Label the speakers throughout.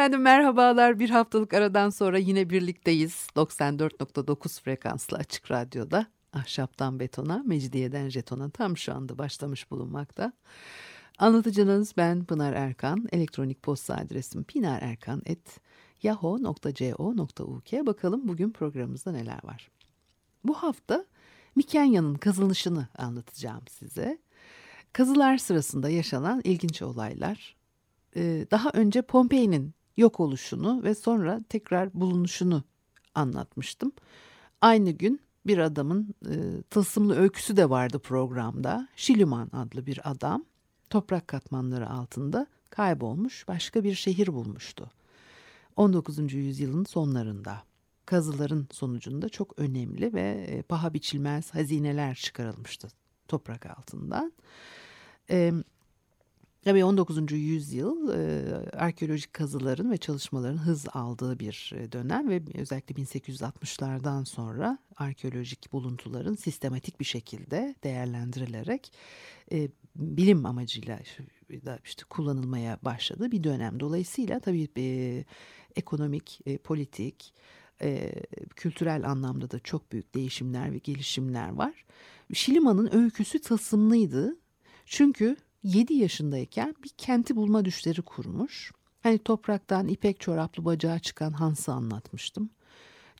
Speaker 1: Efendim merhabalar. Bir haftalık aradan sonra yine birlikteyiz. 94.9 frekanslı açık radyoda. Ahşaptan betona, mecidiyeden jetona tam şu anda başlamış bulunmakta. Anlatıcınız ben Pınar Erkan. Elektronik posta adresim pinarerkan.yahoo.co.uk. Bakalım bugün programımızda neler var. Bu hafta Mikenya'nın kazılışını anlatacağım size. Kazılar sırasında yaşanan ilginç olaylar, ee, daha önce Pompei'nin yok oluşunu ve sonra tekrar bulunuşunu anlatmıştım. Aynı gün bir adamın e, tılsımlı öyküsü de vardı programda. Şiliman adlı bir adam toprak katmanları altında kaybolmuş başka bir şehir bulmuştu. 19. yüzyılın sonlarında kazıların sonucunda çok önemli ve e, paha biçilmez hazineler çıkarılmıştı toprak altından. E, Tabii 19. yüzyıl e, arkeolojik kazıların ve çalışmaların hız aldığı bir e, dönem ve özellikle 1860'lardan sonra arkeolojik buluntuların sistematik bir şekilde değerlendirilerek e, bilim amacıyla da işte kullanılmaya başladığı bir dönem. Dolayısıyla tabii e, ekonomik, e, politik, e, kültürel anlamda da çok büyük değişimler ve gelişimler var. Şiliman'ın öyküsü tılsımlıydı. Çünkü 7 yaşındayken bir kenti bulma düşleri kurmuş. Hani topraktan ipek çoraplı bacağı çıkan Hans'ı anlatmıştım.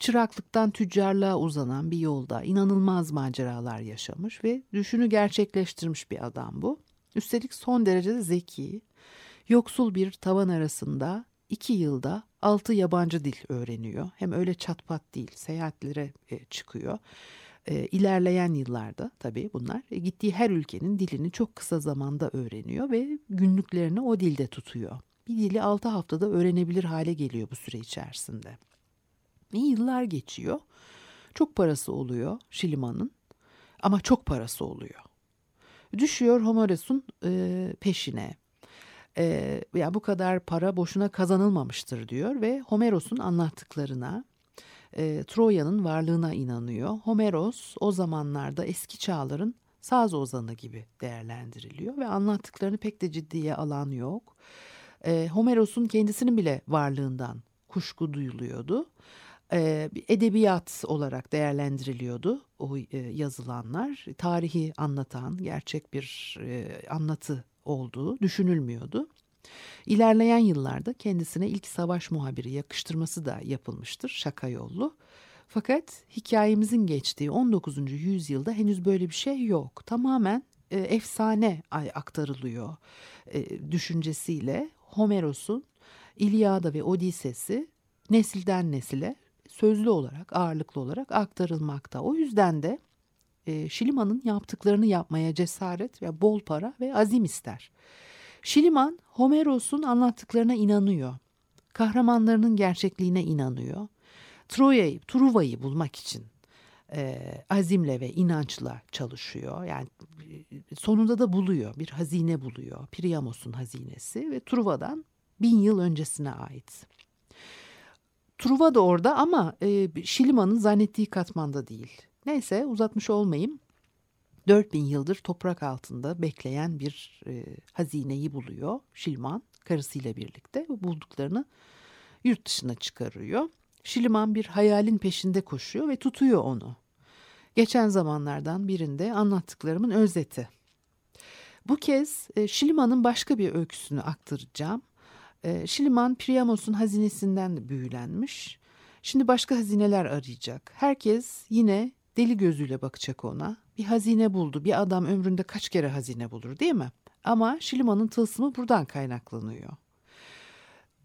Speaker 1: Çıraklıktan tüccarlığa uzanan bir yolda inanılmaz maceralar yaşamış ve düşünü gerçekleştirmiş bir adam bu. Üstelik son derece de zeki. Yoksul bir tavan arasında iki yılda altı yabancı dil öğreniyor. Hem öyle çatpat değil, seyahatlere e, çıkıyor. E, ilerleyen yıllarda tabii bunlar e, gittiği her ülkenin dilini çok kısa zamanda öğreniyor ve günlüklerini o dilde tutuyor. Bir dili 6 haftada öğrenebilir hale geliyor bu süre içerisinde. Ve yıllar geçiyor. Çok parası oluyor Şiliman'ın ama çok parası oluyor. Düşüyor Homeros'un e, peşine. E, ya bu kadar para boşuna kazanılmamıştır diyor ve Homeros'un anlattıklarına e, Troya'nın varlığına inanıyor. Homeros o zamanlarda eski çağların saz ozanı gibi değerlendiriliyor ve anlattıklarını pek de ciddiye alan yok. E, Homeros'un kendisinin bile varlığından kuşku duyuluyordu. E, edebiyat olarak değerlendiriliyordu o e, yazılanlar. Tarihi anlatan gerçek bir e, anlatı olduğu düşünülmüyordu. İlerleyen yıllarda kendisine ilk savaş muhabiri yakıştırması da yapılmıştır şaka yollu. Fakat hikayemizin geçtiği 19. yüzyılda henüz böyle bir şey yok. Tamamen e, efsane aktarılıyor e, düşüncesiyle Homeros'un İlyada ve Odisesi nesilden nesile sözlü olarak ağırlıklı olarak aktarılmakta. O yüzden de e, Şiliman'ın yaptıklarını yapmaya cesaret ve bol para ve azim ister. Şiliman Homeros'un anlattıklarına inanıyor. Kahramanlarının gerçekliğine inanıyor. Troya'yı, Truva'yı bulmak için e, azimle ve inançla çalışıyor. Yani e, sonunda da buluyor, bir hazine buluyor. Priamos'un hazinesi ve Truva'dan bin yıl öncesine ait. Truva da orada ama e, Şiliman'ın zannettiği katmanda değil. Neyse uzatmış olmayayım. 4000 yıldır toprak altında bekleyen bir e, hazineyi buluyor Şilman karısıyla birlikte bulduklarını yurt dışına çıkarıyor. Şiliman bir hayalin peşinde koşuyor ve tutuyor onu. Geçen zamanlardan birinde anlattıklarımın özeti. Bu kez e, Şiliman'ın başka bir öyküsünü aktaracağım. E, Şiliman Priamos'un hazinesinden büyülenmiş. Şimdi başka hazineler arayacak. Herkes yine deli gözüyle bakacak ona. Bir hazine buldu. Bir adam ömründe kaç kere hazine bulur değil mi? Ama Şiliman'ın tılsımı buradan kaynaklanıyor.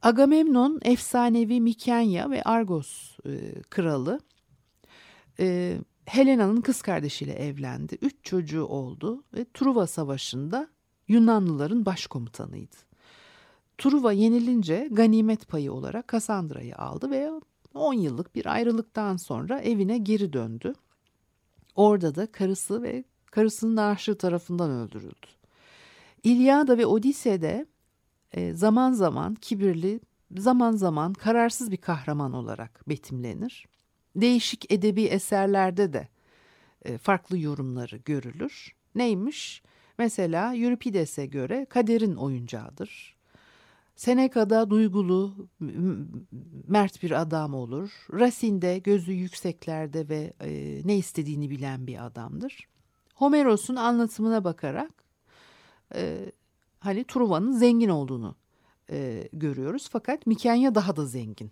Speaker 1: Agamemnon efsanevi Mikenya ve Argos e, kralı e, Helena'nın kız kardeşiyle evlendi. Üç çocuğu oldu ve Truva Savaşı'nda Yunanlıların başkomutanıydı. Truva yenilince ganimet payı olarak Kassandra'yı aldı ve 10 yıllık bir ayrılıktan sonra evine geri döndü. Orada da karısı ve karısının aşığı tarafından öldürüldü. İlyada ve Odise'de e, zaman zaman kibirli, zaman zaman kararsız bir kahraman olarak betimlenir. Değişik edebi eserlerde de e, farklı yorumları görülür. Neymiş? Mesela Euripides'e göre kaderin oyuncağıdır. Seneca'da duygulu, mert bir adam olur. Racine'de gözü yükseklerde ve e, ne istediğini bilen bir adamdır. Homeros'un anlatımına bakarak e, hani Truva'nın zengin olduğunu e, görüyoruz. Fakat Mikenya daha da zengin.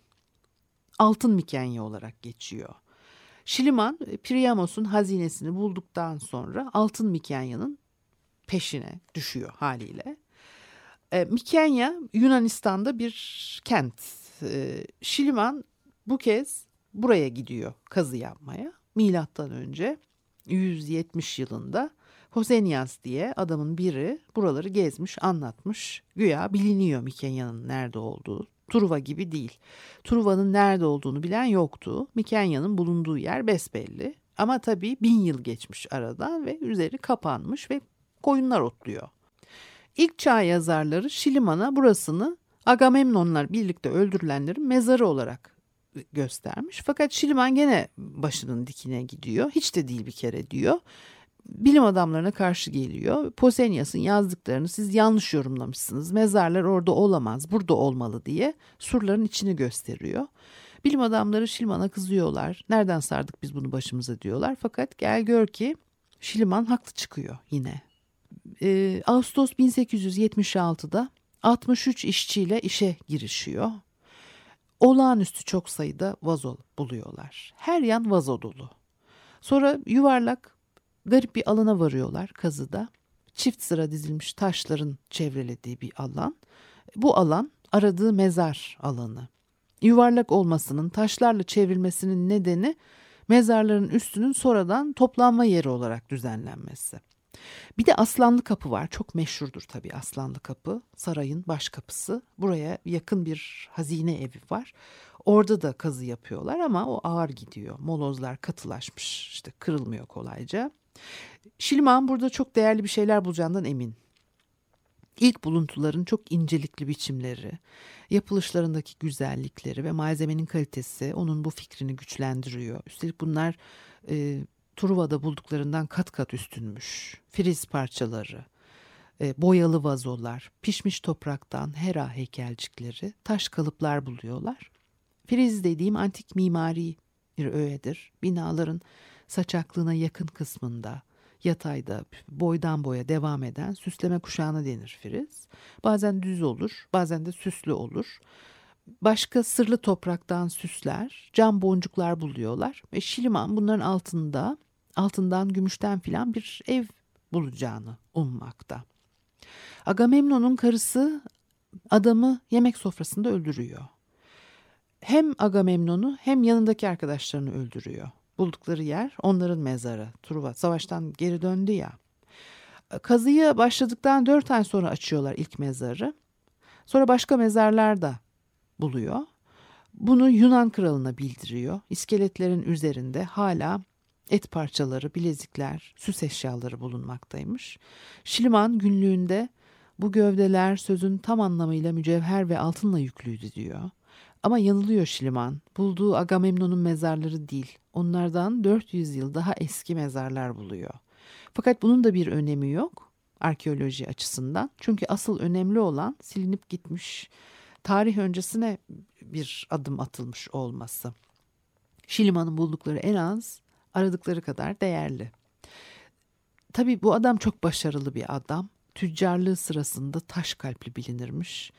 Speaker 1: Altın Mikenya olarak geçiyor. Şiliman Priamos'un hazinesini bulduktan sonra altın Mikenya'nın peşine düşüyor haliyle. E, Mikenya Yunanistan'da bir kent. E, Şiliman bu kez buraya gidiyor kazı yapmaya. Milattan önce 170 yılında Hosenias diye adamın biri buraları gezmiş, anlatmış. Güya biliniyor Mikenya'nın nerede olduğu. Truva gibi değil. Truva'nın nerede olduğunu bilen yoktu. Mikenya'nın bulunduğu yer besbelli. Ama tabii bin yıl geçmiş aradan ve üzeri kapanmış ve koyunlar otluyor. İlk çağ yazarları Şiliman'a burasını Agamemnonlar birlikte öldürülenlerin mezarı olarak göstermiş. Fakat Şiliman gene başının dikine gidiyor. Hiç de değil bir kere diyor. Bilim adamlarına karşı geliyor. Posenias'ın yazdıklarını siz yanlış yorumlamışsınız. Mezarlar orada olamaz, burada olmalı diye surların içini gösteriyor. Bilim adamları Şiliman'a kızıyorlar. Nereden sardık biz bunu başımıza diyorlar. Fakat gel gör ki Şiliman haklı çıkıyor yine. Ee, Ağustos 1876'da 63 işçiyle işe girişiyor. Olağanüstü çok sayıda vazo buluyorlar. Her yan vazo dolu. Sonra yuvarlak garip bir alana varıyorlar kazıda. Çift sıra dizilmiş taşların çevrelediği bir alan. Bu alan aradığı mezar alanı. Yuvarlak olmasının, taşlarla çevrilmesinin nedeni mezarların üstünün sonradan toplanma yeri olarak düzenlenmesi. Bir de Aslanlı Kapı var. Çok meşhurdur tabii Aslanlı Kapı. Sarayın baş kapısı. Buraya yakın bir hazine evi var. Orada da kazı yapıyorlar ama o ağır gidiyor. Molozlar katılaşmış. işte kırılmıyor kolayca. Şiliman burada çok değerli bir şeyler bulacağından emin. İlk buluntuların çok incelikli biçimleri, yapılışlarındaki güzellikleri ve malzemenin kalitesi onun bu fikrini güçlendiriyor. Üstelik bunlar e, Truva'da bulduklarından kat kat üstünmüş. Friz parçaları, e, boyalı vazolar, pişmiş topraktan hera heykelcikleri, taş kalıplar buluyorlar. Friz dediğim antik mimari bir öğedir. Binaların saçaklığına yakın kısmında, yatayda boydan boya devam eden süsleme kuşağına denir friz. Bazen düz olur, bazen de süslü olur. Başka sırlı topraktan süsler, cam boncuklar buluyorlar ve Şiliman bunların altında, altından gümüşten filan bir ev bulacağını ummakta. Agamemnon'un karısı adamı yemek sofrasında öldürüyor. Hem Agamemnon'u hem yanındaki arkadaşlarını öldürüyor. Buldukları yer onların mezarı. Truva savaştan geri döndü ya. Kazıya başladıktan dört ay sonra açıyorlar ilk mezarı. Sonra başka mezarlar da buluyor. Bunu Yunan kralına bildiriyor. İskeletlerin üzerinde hala et parçaları, bilezikler, süs eşyaları bulunmaktaymış. Şiliman günlüğünde bu gövdeler sözün tam anlamıyla mücevher ve altınla yüklüydü diyor. Ama yanılıyor Şiliman. Bulduğu Agamemnon'un mezarları değil. Onlardan 400 yıl daha eski mezarlar buluyor. Fakat bunun da bir önemi yok arkeoloji açısından. Çünkü asıl önemli olan silinip gitmiş tarih öncesine bir adım atılmış olması. Şiliman'ın buldukları en az aradıkları kadar değerli. Tabii bu adam çok başarılı bir adam. Tüccarlığı sırasında taş kalpli bilinirmiş.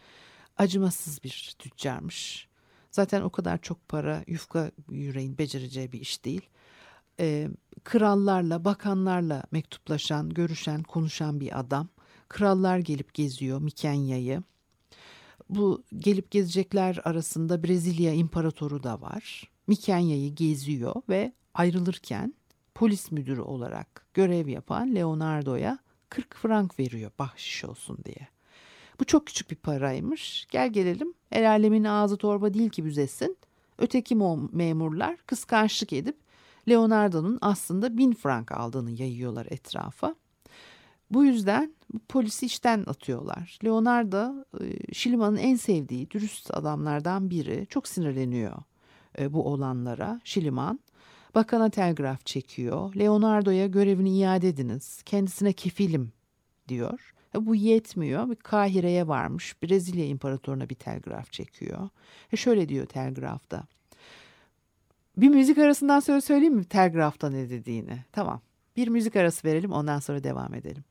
Speaker 1: Acımasız bir tüccarmış. Zaten o kadar çok para yufka yüreğin becereceği bir iş değil. Ee, krallarla, bakanlarla mektuplaşan, görüşen, konuşan bir adam. Krallar gelip geziyor Mikenya'yı. Bu gelip gezecekler arasında Brezilya imparatoru da var. Mikenya'yı geziyor ve ayrılırken polis müdürü olarak görev yapan Leonardo'ya 40 frank veriyor bahşiş olsun diye. Bu çok küçük bir paraymış. Gel gelelim el alemin ağzı torba değil ki büzesin. Öteki memurlar kıskançlık edip
Speaker 2: Leonardo'nun aslında bin frank aldığını yayıyorlar etrafa. Bu yüzden polisi işten atıyorlar. Leonardo e, Şiliman'ın en sevdiği dürüst adamlardan biri. Çok sinirleniyor e, bu olanlara. Şiliman bakana telgraf çekiyor. Leonardo'ya görevini iade ediniz. Kendisine kefilim diyor. E, bu yetmiyor. Kahire'ye varmış. Brezilya imparatoruna bir telgraf çekiyor. E şöyle diyor telgrafta. Bir müzik arasından sonra söyleyeyim mi telgrafta ne dediğini? Tamam. Bir müzik arası verelim ondan sonra devam edelim.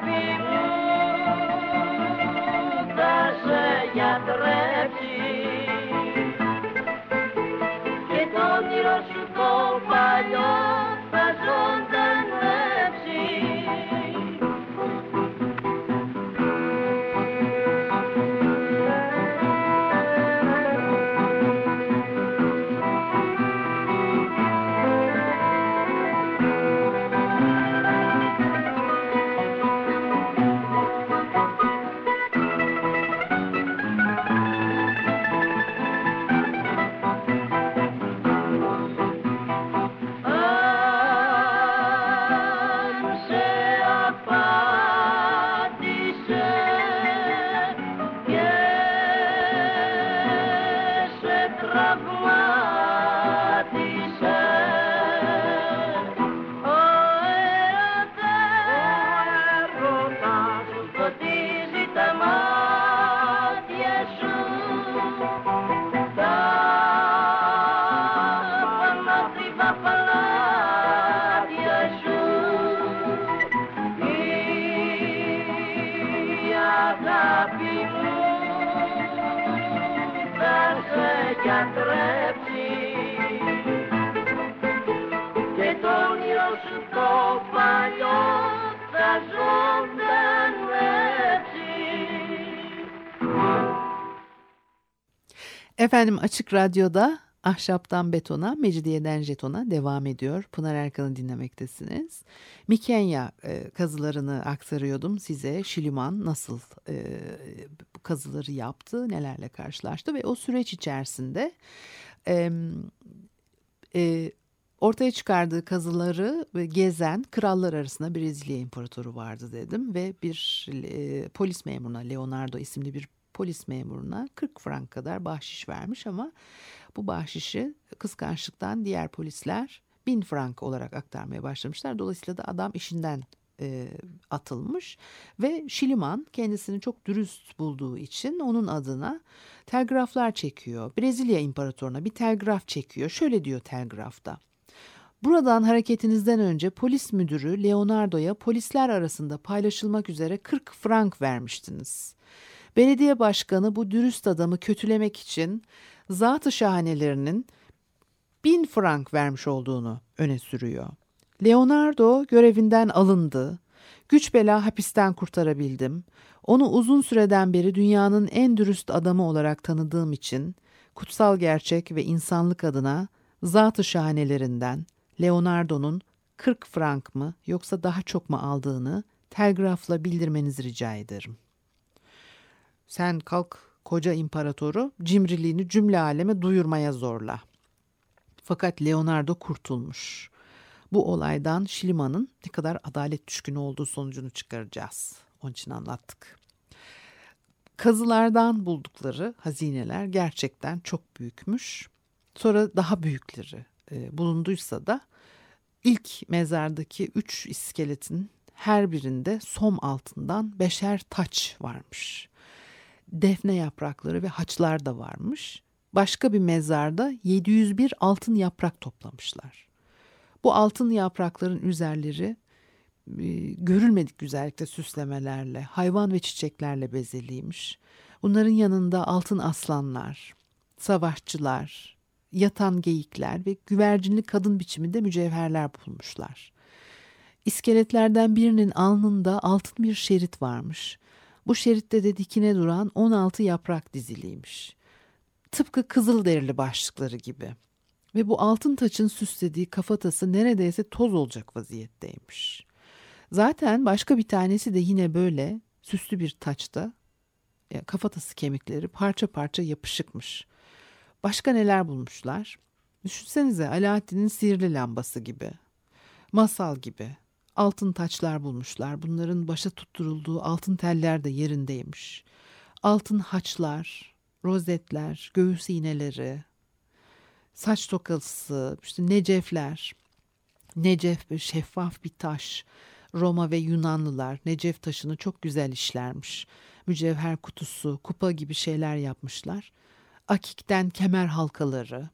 Speaker 2: happy. Efendim Açık Radyo'da Ahşaptan Betona, Mecidiyeden Jeton'a devam ediyor. Pınar Erkan'ı dinlemektesiniz. Mikenya e, kazılarını aktarıyordum size. Şiliman nasıl e, kazıları yaptı, nelerle karşılaştı ve o süreç içerisinde e, ortaya çıkardığı kazıları gezen krallar arasında Brezilya imparatoru vardı dedim ve bir e, polis memuruna Leonardo isimli bir polis memuruna 40 frank kadar bahşiş vermiş ama bu bahşişi kıskançlıktan diğer polisler 1000 frank olarak aktarmaya başlamışlar. Dolayısıyla da adam işinden e, atılmış ve Şiliman kendisini çok dürüst bulduğu için onun adına telgraflar çekiyor. Brezilya imparatoruna bir telgraf çekiyor. Şöyle diyor telgrafta. Buradan hareketinizden önce polis müdürü Leonardo'ya polisler arasında paylaşılmak üzere 40 frank vermiştiniz. Belediye başkanı bu dürüst adamı kötülemek için zatı şahanelerinin bin frank vermiş olduğunu öne sürüyor. Leonardo görevinden alındı.
Speaker 1: Güç bela hapisten kurtarabildim. Onu uzun süreden beri dünyanın en dürüst adamı olarak tanıdığım için kutsal gerçek ve insanlık adına zat-ı şahanelerinden Leonardo'nun 40 frank mı yoksa daha çok mu aldığını telgrafla bildirmenizi rica ederim. Sen kalk koca imparatoru cimriliğini cümle aleme duyurmaya zorla. Fakat Leonardo kurtulmuş. Bu olaydan Şiliman'ın ne kadar adalet düşkünü olduğu sonucunu çıkaracağız. Onun için anlattık. Kazılardan buldukları hazineler gerçekten çok büyükmüş. Sonra daha büyükleri e, bulunduysa da ilk mezardaki üç iskeletin her birinde som altından beşer taç varmış. Defne yaprakları ve haçlar da varmış. Başka bir mezarda 701 altın yaprak toplamışlar. Bu altın yaprakların üzerleri e, görülmedik güzellikte süslemelerle, hayvan ve çiçeklerle bezeliymiş. Bunların yanında altın aslanlar, savaşçılar, yatan geyikler ve güvercinli kadın biçiminde mücevherler bulmuşlar. İskeletlerden birinin alnında altın bir şerit varmış. Bu şeritte de dikine duran 16 yaprak diziliymiş. Tıpkı kızıl derili başlıkları gibi. Ve bu altın taçın süslediği kafatası neredeyse toz olacak vaziyetteymiş. Zaten başka bir tanesi de yine böyle süslü bir taçta kafatası kemikleri parça parça yapışıkmış. Başka neler bulmuşlar? Düşünsenize Alaaddin'in sihirli lambası gibi. Masal gibi. Altın taçlar bulmuşlar. Bunların başa tutturulduğu altın teller de yerindeymiş. Altın haçlar, rozetler, göğüs iğneleri, saç tokası, işte necefler. Necef bir şeffaf bir taş. Roma ve Yunanlılar Necef taşını çok güzel işlermiş. Mücevher kutusu, kupa gibi şeyler yapmışlar. Akikten kemer halkaları,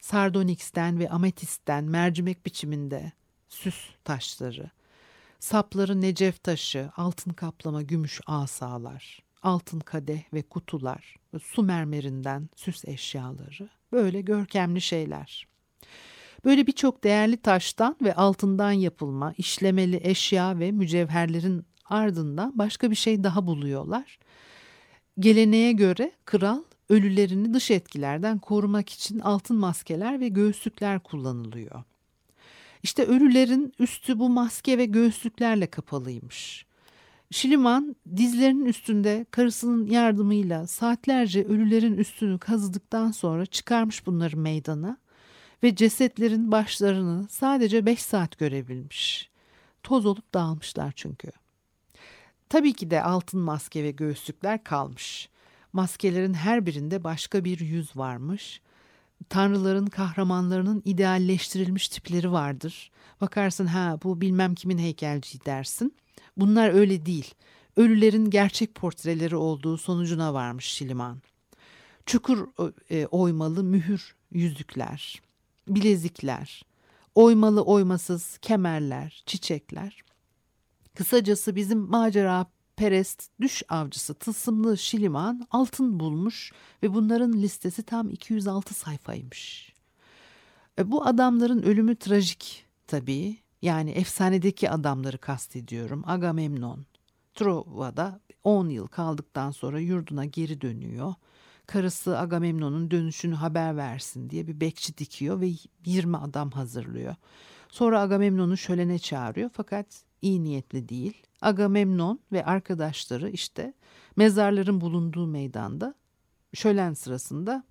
Speaker 1: sardonyx'ten ve ametisten mercimek biçiminde süs taşları, sapları necef taşı, altın kaplama gümüş asalar, altın kadeh ve kutular, su mermerinden süs eşyaları, böyle görkemli şeyler. Böyle birçok değerli taştan ve altından yapılma işlemeli eşya ve mücevherlerin ardından başka bir şey daha buluyorlar. Geleneğe göre kral ölülerini dış etkilerden korumak için altın maskeler ve göğüslükler kullanılıyor. İşte ölülerin üstü bu maske ve göğüslüklerle kapalıymış. Şiliman dizlerinin üstünde karısının yardımıyla saatlerce ölülerin üstünü kazıdıktan sonra çıkarmış bunları meydana ve cesetlerin başlarını sadece beş saat görebilmiş. Toz olup dağılmışlar çünkü. Tabii ki de altın maske ve göğüslükler kalmış. Maskelerin her birinde başka bir yüz varmış. Tanrıların kahramanlarının idealleştirilmiş tipleri vardır. Bakarsın ha bu bilmem kimin heykelciyi dersin. Bunlar öyle değil. Ölülerin gerçek portreleri olduğu sonucuna varmış Şiliman. Çukur e, oymalı mühür yüzükler, bilezikler, oymalı oymasız kemerler, çiçekler. Kısacası bizim macera perest düş avcısı tılsımlı Şiliman altın bulmuş ve bunların listesi tam 206 sayfaymış. E, bu adamların ölümü trajik tabii. Yani efsanedeki adamları kastediyorum. Agamemnon, Trova'da 10 yıl kaldıktan sonra yurduna geri dönüyor. Karısı Agamemnon'un dönüşünü haber versin diye bir bekçi dikiyor ve 20 adam hazırlıyor. Sonra Agamemnon'u şölene çağırıyor fakat iyi niyetli değil. Agamemnon ve arkadaşları işte mezarların bulunduğu meydanda şölen sırasında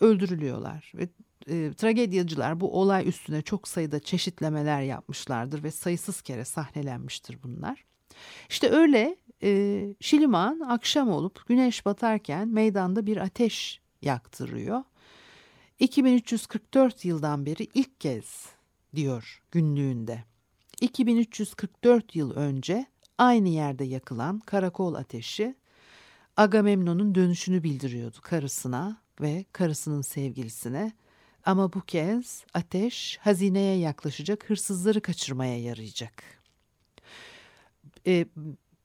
Speaker 1: öldürülüyorlar ve e, tragedyacılar bu olay üstüne çok sayıda çeşitlemeler yapmışlardır ve sayısız kere sahnelenmiştir bunlar. İşte öyle e, Şiliman akşam olup güneş batarken meydanda bir ateş yaktırıyor. 2344 yıldan beri ilk kez diyor günlüğünde. 2344 yıl önce aynı yerde yakılan karakol ateşi Agamemnon'un dönüşünü bildiriyordu karısına ve karısının sevgilisine. Ama bu kez ateş hazineye yaklaşacak hırsızları kaçırmaya yarayacak. E,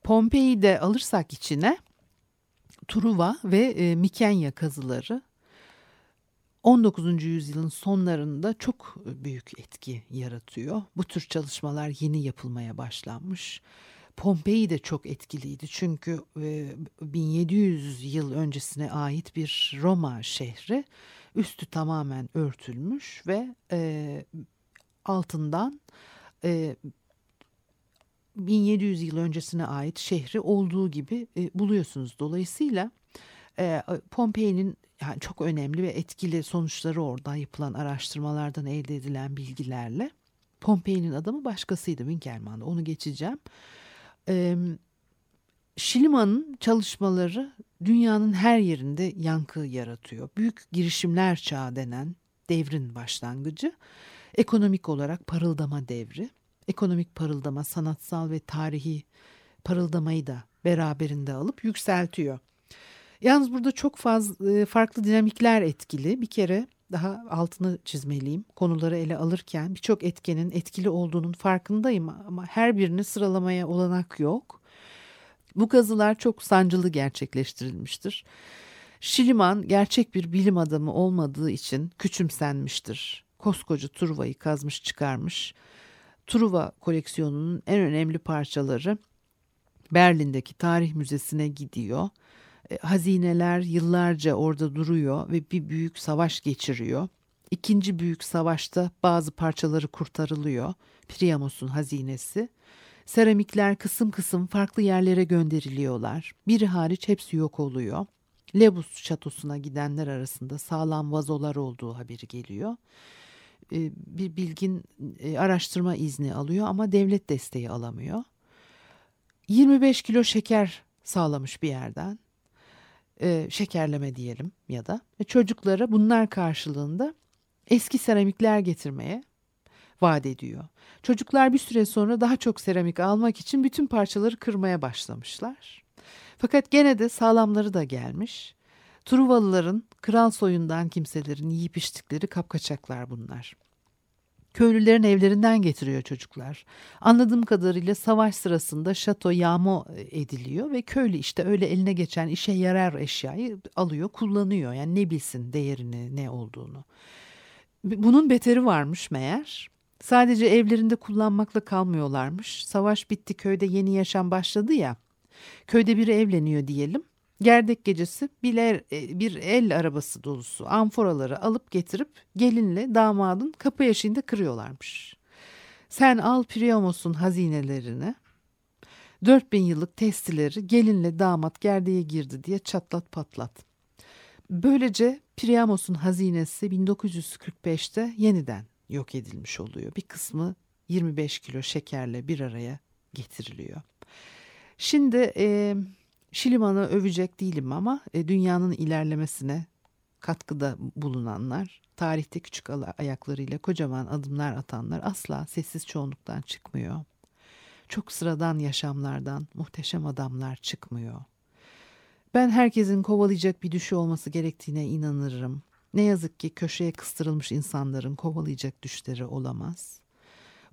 Speaker 1: Pompei'yi de alırsak içine Truva ve e, Mikenya kazıları 19. yüzyılın sonlarında çok büyük etki yaratıyor. Bu tür çalışmalar yeni yapılmaya başlanmış. Pompei de çok etkiliydi çünkü 1700 yıl öncesine ait bir Roma şehri üstü tamamen örtülmüş ve altından 1700 yıl öncesine ait şehri olduğu gibi buluyorsunuz. Dolayısıyla Pompei'nin yani çok önemli ve etkili sonuçları oradan yapılan araştırmalardan elde edilen bilgilerle Pompei'nin adamı başkasıydı Winkelmann'da onu geçeceğim. Ee, Schliemann çalışmaları dünyanın her yerinde yankı yaratıyor. Büyük girişimler çağı denen devrin başlangıcı ekonomik olarak parıldama devri. Ekonomik parıldama sanatsal ve tarihi parıldamayı da beraberinde alıp yükseltiyor. Yalnız burada çok fazla e, farklı dinamikler etkili. Bir kere daha altını çizmeliyim. Konuları ele alırken birçok etkenin etkili olduğunun farkındayım ama her birini sıralamaya olanak yok. Bu kazılar çok sancılı gerçekleştirilmiştir. Şiliman gerçek bir bilim adamı olmadığı için küçümsenmiştir. Koskoca Truva'yı kazmış çıkarmış. Truva koleksiyonunun en önemli parçaları Berlin'deki Tarih Müzesi'ne gidiyor. E, hazineler yıllarca orada duruyor ve bir büyük savaş geçiriyor. İkinci büyük savaşta bazı parçaları kurtarılıyor. Priamos'un hazinesi. Seramikler kısım kısım farklı yerlere gönderiliyorlar. Biri hariç hepsi yok oluyor. Lebus şatosuna gidenler arasında sağlam vazolar olduğu haberi geliyor. E, bir bilgin e, araştırma izni alıyor ama devlet desteği alamıyor. 25 kilo şeker sağlamış bir yerden e, şekerleme diyelim ya da çocuklara bunlar karşılığında eski seramikler getirmeye vaat ediyor. Çocuklar bir süre sonra daha çok seramik almak için bütün parçaları kırmaya başlamışlar. Fakat gene de sağlamları da gelmiş. Truvalıların kral soyundan kimselerin yiyip içtikleri kapkaçaklar bunlar. Köylülerin evlerinden getiriyor çocuklar. Anladığım kadarıyla savaş sırasında şato yağma ediliyor ve köylü işte öyle eline geçen işe yarar eşyayı alıyor, kullanıyor. Yani ne bilsin değerini, ne olduğunu. Bunun beteri varmış meğer. Sadece evlerinde kullanmakla kalmıyorlarmış. Savaş bitti, köyde yeni yaşam başladı ya. Köyde biri evleniyor diyelim. Gerdek gecesi bir, e, bir el arabası dolusu amforaları alıp getirip gelinle damadın kapı eşiğinde kırıyorlarmış. Sen al Priamos'un hazinelerini, 4000 yıllık testileri gelinle damat gerdeğe girdi diye çatlat patlat. Böylece Priamos'un hazinesi 1945'te yeniden yok edilmiş oluyor. Bir kısmı 25 kilo şekerle bir araya getiriliyor. Şimdi e, Şiliman'ı övecek değilim ama e, dünyanın ilerlemesine katkıda bulunanlar, tarihte küçük ayaklarıyla kocaman adımlar atanlar asla sessiz çoğunluktan çıkmıyor. Çok sıradan yaşamlardan muhteşem adamlar çıkmıyor. Ben herkesin kovalayacak bir düşü olması gerektiğine inanırım. Ne yazık ki köşeye kıstırılmış insanların kovalayacak düşleri olamaz.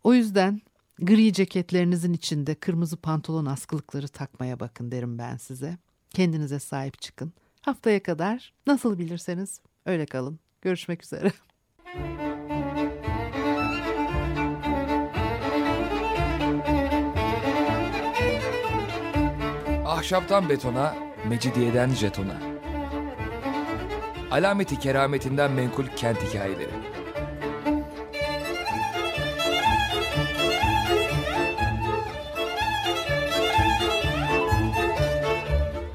Speaker 1: O yüzden Gri ceketlerinizin içinde kırmızı pantolon askılıkları takmaya bakın derim ben size. Kendinize sahip çıkın. Haftaya kadar nasıl bilirseniz öyle kalın. Görüşmek üzere.
Speaker 3: Ahşaptan betona, mecidiyeden jetona. Alameti kerametinden menkul kent hikayeleri.